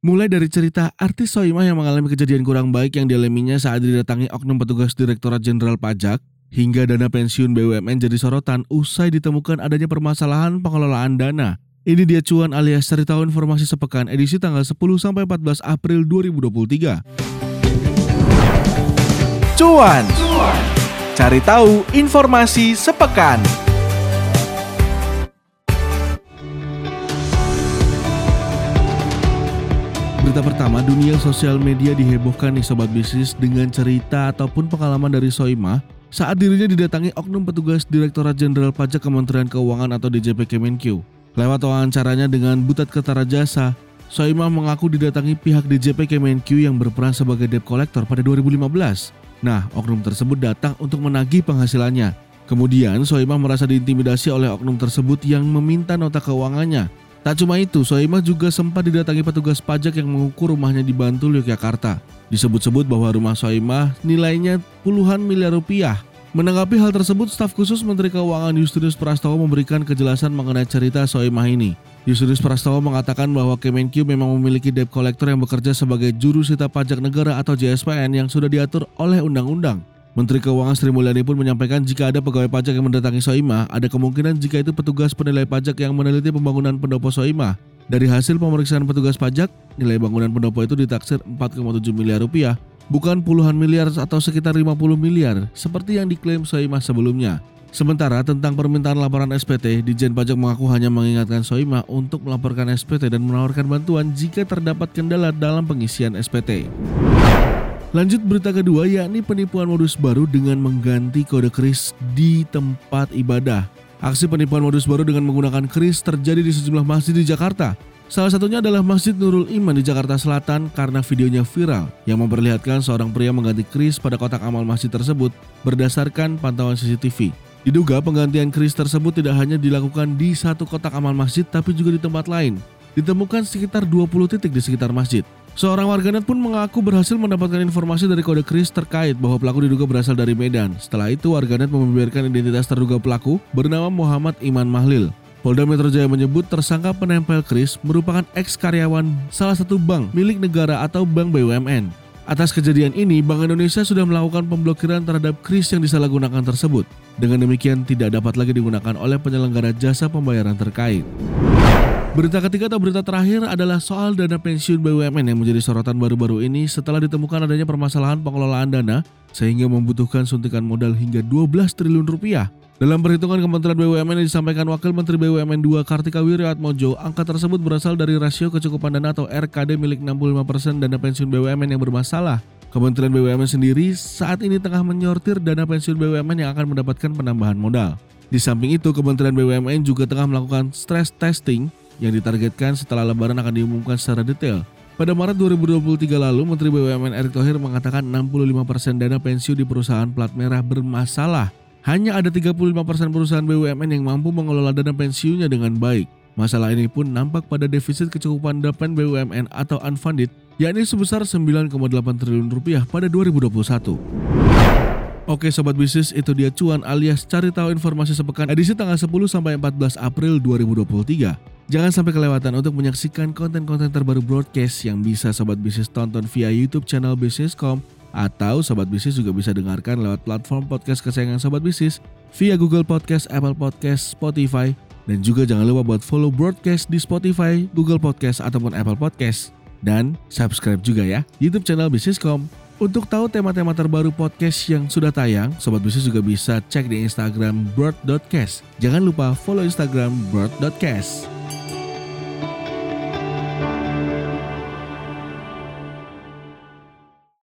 Mulai dari cerita artis Soimah yang mengalami kejadian kurang baik yang dialaminya saat didatangi oknum petugas Direktorat Jenderal Pajak, hingga dana pensiun BUMN jadi sorotan usai ditemukan adanya permasalahan pengelolaan dana. Ini dia cuan alias cerita informasi sepekan edisi tanggal 10 sampai 14 April 2023. Cuan. Cari tahu informasi sepekan. Berita pertama, dunia sosial media dihebohkan nih sobat bisnis dengan cerita ataupun pengalaman dari Soimah saat dirinya didatangi oknum petugas Direktorat Jenderal Pajak Kementerian Keuangan atau DJP Kemenkyu. Lewat wawancaranya dengan Butat Ketara Jasa, Soimah mengaku didatangi pihak DJP Kemenkyu yang berperan sebagai debt collector pada 2015. Nah, oknum tersebut datang untuk menagih penghasilannya. Kemudian, Soimah merasa diintimidasi oleh oknum tersebut yang meminta nota keuangannya Tak cuma itu, Soimah juga sempat didatangi petugas pajak yang mengukur rumahnya di Bantul, Yogyakarta. Disebut-sebut bahwa rumah Soimah nilainya puluhan miliar rupiah. Menanggapi hal tersebut, staf khusus Menteri Keuangan Justinus Prastowo memberikan kejelasan mengenai cerita Soimah ini. Justinus Prastowo mengatakan bahwa Kemenkyu memang memiliki debt collector yang bekerja sebagai juru sita pajak negara atau JSPN yang sudah diatur oleh undang-undang. Menteri Keuangan Sri Mulyani pun menyampaikan jika ada pegawai pajak yang mendatangi Soima, ada kemungkinan jika itu petugas penilai pajak yang meneliti pembangunan pendopo Soima. Dari hasil pemeriksaan petugas pajak, nilai bangunan pendopo itu ditaksir 4,7 miliar rupiah, bukan puluhan miliar atau sekitar 50 miliar, seperti yang diklaim Soima sebelumnya. Sementara tentang permintaan laporan SPT, Dijen Pajak mengaku hanya mengingatkan Soima untuk melaporkan SPT dan menawarkan bantuan jika terdapat kendala dalam pengisian SPT. Lanjut berita kedua yakni penipuan modus baru dengan mengganti kode kris di tempat ibadah. Aksi penipuan modus baru dengan menggunakan kris terjadi di sejumlah masjid di Jakarta. Salah satunya adalah Masjid Nurul Iman di Jakarta Selatan karena videonya viral yang memperlihatkan seorang pria mengganti kris pada kotak amal masjid tersebut berdasarkan pantauan CCTV. Diduga penggantian kris tersebut tidak hanya dilakukan di satu kotak amal masjid tapi juga di tempat lain. Ditemukan sekitar 20 titik di sekitar masjid. Seorang warganet pun mengaku berhasil mendapatkan informasi dari kode kris terkait bahwa pelaku diduga berasal dari Medan. Setelah itu, warganet membeberkan identitas terduga pelaku bernama Muhammad Iman Mahlil. Polda Metro Jaya menyebut tersangka penempel kris merupakan ex karyawan salah satu bank milik negara atau bank BUMN. Atas kejadian ini, Bank Indonesia sudah melakukan pemblokiran terhadap kris yang disalahgunakan tersebut. Dengan demikian, tidak dapat lagi digunakan oleh penyelenggara jasa pembayaran terkait. Berita ketiga atau berita terakhir adalah soal dana pensiun BUMN yang menjadi sorotan baru-baru ini setelah ditemukan adanya permasalahan pengelolaan dana sehingga membutuhkan suntikan modal hingga 12 triliun rupiah. Dalam perhitungan Kementerian BUMN yang disampaikan Wakil Menteri BUMN 2 Kartika Wiryatmojo, angka tersebut berasal dari rasio kecukupan dana atau RKD milik 65% dana pensiun BUMN yang bermasalah. Kementerian BUMN sendiri saat ini tengah menyortir dana pensiun BUMN yang akan mendapatkan penambahan modal. Di samping itu, Kementerian BUMN juga tengah melakukan stress testing yang ditargetkan setelah lebaran akan diumumkan secara detail. Pada Maret 2023 lalu, Menteri BUMN Erick Thohir mengatakan 65% dana pensiun di perusahaan plat merah bermasalah. Hanya ada 35% perusahaan BUMN yang mampu mengelola dana pensiunnya dengan baik. Masalah ini pun nampak pada defisit kecukupan depan BUMN atau unfunded, yakni sebesar 9,8 triliun rupiah pada 2021. Oke sobat bisnis, itu dia cuan alias cari tahu informasi sepekan edisi tanggal 10 sampai 14 April 2023. Jangan sampai kelewatan untuk menyaksikan konten-konten terbaru broadcast yang bisa Sobat Bisnis tonton via YouTube channel Bisniscom atau Sobat Bisnis juga bisa dengarkan lewat platform podcast kesayangan Sobat Bisnis via Google Podcast, Apple Podcast, Spotify, dan juga jangan lupa buat follow broadcast di Spotify, Google Podcast, ataupun Apple Podcast. Dan subscribe juga ya YouTube channel Bisniscom. Untuk tahu tema-tema terbaru podcast yang sudah tayang, Sobat Bisnis juga bisa cek di Instagram bird.cast. Jangan lupa follow Instagram bird.cast.